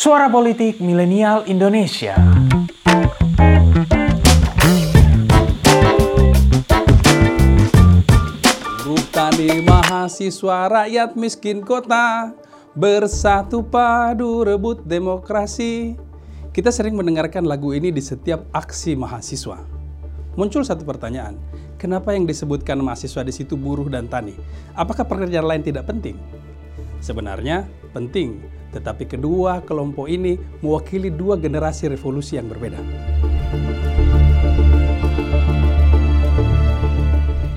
Suara Politik Milenial Indonesia. Buruh tani mahasiswa rakyat miskin kota Bersatu padu rebut demokrasi Kita sering mendengarkan lagu ini di setiap aksi mahasiswa Muncul satu pertanyaan Kenapa yang disebutkan mahasiswa di situ buruh dan tani? Apakah pekerjaan lain tidak penting? Sebenarnya penting, tetapi kedua kelompok ini mewakili dua generasi revolusi yang berbeda.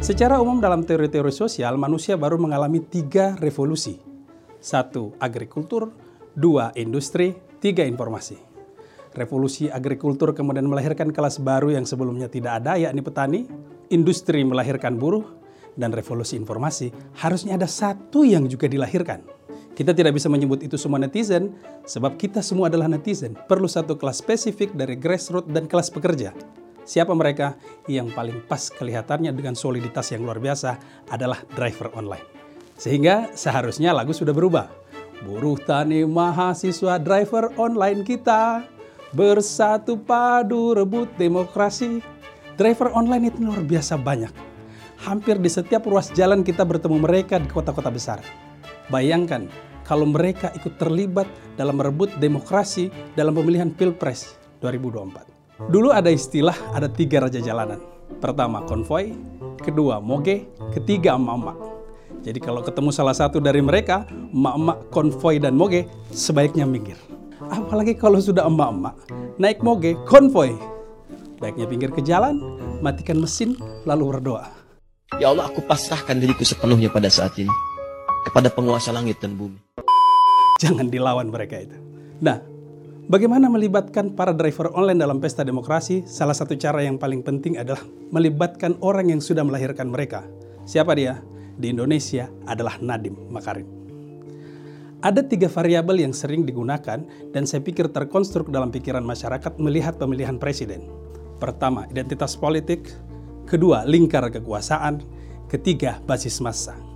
Secara umum dalam teori-teori sosial, manusia baru mengalami tiga revolusi. Satu, agrikultur. Dua, industri. Tiga, informasi. Revolusi agrikultur kemudian melahirkan kelas baru yang sebelumnya tidak ada, yakni petani. Industri melahirkan buruh. Dan revolusi informasi harusnya ada satu yang juga dilahirkan. Kita tidak bisa menyebut itu semua netizen, sebab kita semua adalah netizen. Perlu satu kelas spesifik dari grassroots dan kelas pekerja. Siapa mereka? Yang paling pas kelihatannya dengan soliditas yang luar biasa adalah driver online. Sehingga seharusnya lagu sudah berubah. Buruh tani mahasiswa driver online kita bersatu padu rebut demokrasi. Driver online itu luar biasa banyak. Hampir di setiap ruas jalan kita bertemu mereka di kota-kota besar. Bayangkan kalau mereka ikut terlibat dalam merebut demokrasi dalam pemilihan Pilpres 2024. Dulu ada istilah ada tiga raja jalanan. Pertama konvoy, kedua moge, ketiga emak-emak. Jadi kalau ketemu salah satu dari mereka, emak-emak konvoy dan moge, sebaiknya minggir. Apalagi kalau sudah emak-emak, naik moge, konvoy. Baiknya pinggir ke jalan, matikan mesin, lalu berdoa. Ya Allah, aku pasrahkan diriku sepenuhnya pada saat ini kepada penguasa langit dan bumi. Jangan dilawan mereka itu. Nah, bagaimana melibatkan para driver online dalam pesta demokrasi? Salah satu cara yang paling penting adalah melibatkan orang yang sudah melahirkan mereka. Siapa dia? Di Indonesia adalah Nadim Makarim. Ada tiga variabel yang sering digunakan dan saya pikir terkonstruk dalam pikiran masyarakat melihat pemilihan presiden. Pertama, identitas politik. Kedua, lingkar kekuasaan. Ketiga, basis massa.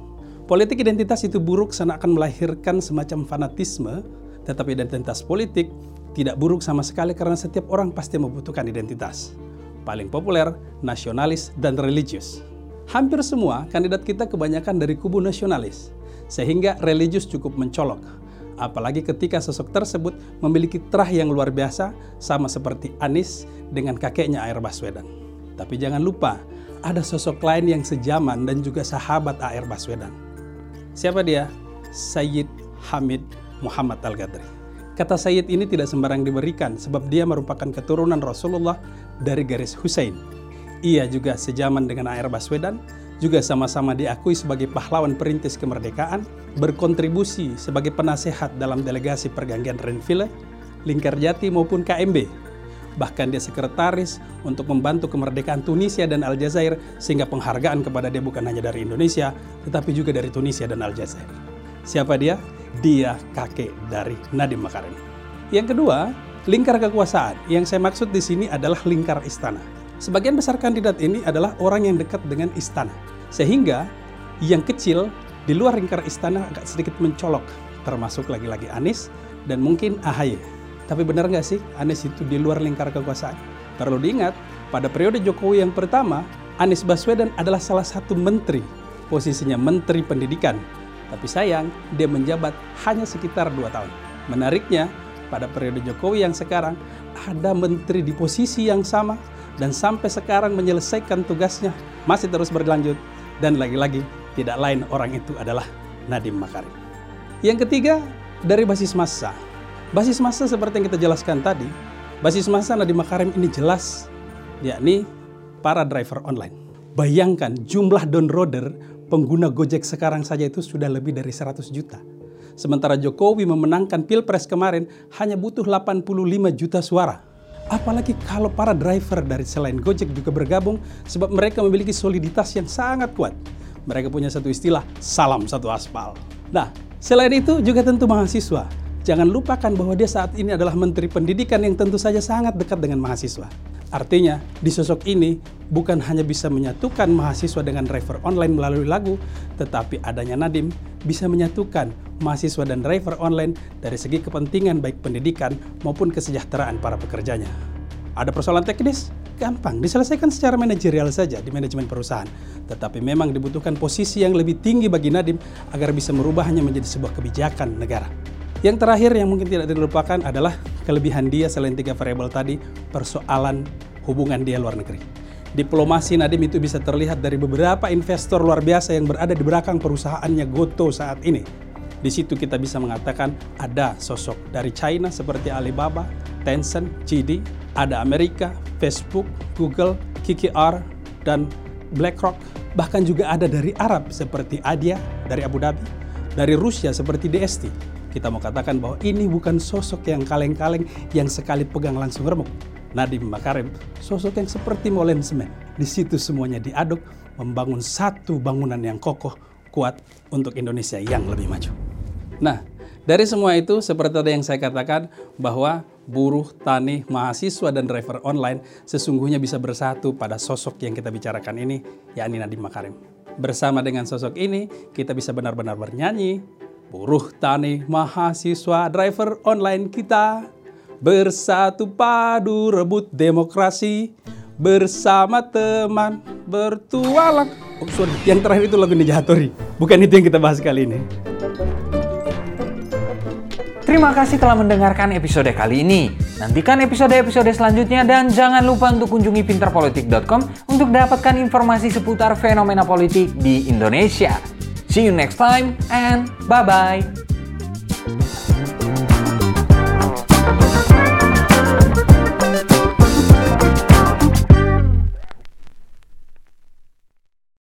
Politik identitas itu buruk karena akan melahirkan semacam fanatisme, tetapi identitas politik tidak buruk sama sekali karena setiap orang pasti membutuhkan identitas. Paling populer, nasionalis dan religius. Hampir semua kandidat kita kebanyakan dari kubu nasionalis, sehingga religius cukup mencolok. Apalagi ketika sosok tersebut memiliki terah yang luar biasa, sama seperti Anis dengan kakeknya Air Baswedan. Tapi jangan lupa, ada sosok lain yang sejaman dan juga sahabat Air Baswedan. Siapa dia? Sayyid Hamid Muhammad Al-Ghadri. Kata Sayyid ini tidak sembarang diberikan sebab dia merupakan keturunan Rasulullah dari garis Husain. Ia juga sejaman dengan Air Baswedan, juga sama-sama diakui sebagai pahlawan perintis kemerdekaan, berkontribusi sebagai penasehat dalam delegasi pergantian Renville, Lingkar Jati maupun KMB. Bahkan dia sekretaris untuk membantu kemerdekaan Tunisia dan Aljazair sehingga penghargaan kepada dia bukan hanya dari Indonesia, tetapi juga dari Tunisia dan Aljazair. Siapa dia? Dia kakek dari Nadiem Makarim. Yang kedua, lingkar kekuasaan. Yang saya maksud di sini adalah lingkar istana. Sebagian besar kandidat ini adalah orang yang dekat dengan istana. Sehingga yang kecil di luar lingkar istana agak sedikit mencolok, termasuk lagi-lagi Anies dan mungkin AHY. Tapi benar nggak sih Anies itu di luar lingkar kekuasaan? Perlu diingat, pada periode Jokowi yang pertama, Anies Baswedan adalah salah satu menteri, posisinya menteri pendidikan. Tapi sayang, dia menjabat hanya sekitar dua tahun. Menariknya, pada periode Jokowi yang sekarang, ada menteri di posisi yang sama dan sampai sekarang menyelesaikan tugasnya masih terus berlanjut dan lagi-lagi tidak lain orang itu adalah Nadiem Makarim. Yang ketiga, dari basis massa. Basis massa seperti yang kita jelaskan tadi, basis massa Nadiem Makarim ini jelas, yakni para driver online. Bayangkan jumlah downloader pengguna Gojek sekarang saja itu sudah lebih dari 100 juta. Sementara Jokowi memenangkan Pilpres kemarin hanya butuh 85 juta suara. Apalagi kalau para driver dari selain Gojek juga bergabung sebab mereka memiliki soliditas yang sangat kuat. Mereka punya satu istilah, salam satu aspal. Nah, selain itu juga tentu mahasiswa. Jangan lupakan bahwa dia saat ini adalah Menteri Pendidikan yang tentu saja sangat dekat dengan mahasiswa. Artinya, di sosok ini bukan hanya bisa menyatukan mahasiswa dengan driver online melalui lagu, tetapi adanya Nadim bisa menyatukan mahasiswa dan driver online dari segi kepentingan baik pendidikan maupun kesejahteraan para pekerjanya. Ada persoalan teknis? Gampang, diselesaikan secara manajerial saja di manajemen perusahaan. Tetapi memang dibutuhkan posisi yang lebih tinggi bagi Nadim agar bisa merubahnya menjadi sebuah kebijakan negara. Yang terakhir yang mungkin tidak dilupakan adalah kelebihan dia selain tiga variabel tadi, persoalan hubungan dia luar negeri. Diplomasi Nadim itu bisa terlihat dari beberapa investor luar biasa yang berada di belakang perusahaannya Goto saat ini. Di situ kita bisa mengatakan ada sosok dari China seperti Alibaba, Tencent, JD, ada Amerika, Facebook, Google, KKR, dan BlackRock. Bahkan juga ada dari Arab seperti Adia dari Abu Dhabi, dari Rusia seperti DST, kita mau katakan bahwa ini bukan sosok yang kaleng-kaleng yang sekali pegang langsung remuk. Nadiem Makarim, sosok yang seperti molen semen. Di situ semuanya diaduk, membangun satu bangunan yang kokoh, kuat untuk Indonesia yang lebih maju. Nah, dari semua itu, seperti yang saya katakan, bahwa buruh, tani, mahasiswa, dan driver online sesungguhnya bisa bersatu pada sosok yang kita bicarakan ini, yakni Nadiem Makarim. Bersama dengan sosok ini, kita bisa benar-benar bernyanyi, buruh tani, mahasiswa, driver online kita bersatu padu rebut demokrasi bersama teman bertualang. Oh, sorry, yang terakhir itu lagu Nijahatori. Bukan itu yang kita bahas kali ini. Terima kasih telah mendengarkan episode kali ini. Nantikan episode-episode selanjutnya dan jangan lupa untuk kunjungi pinterpolitik.com untuk dapatkan informasi seputar fenomena politik di Indonesia. See you next time and bye bye.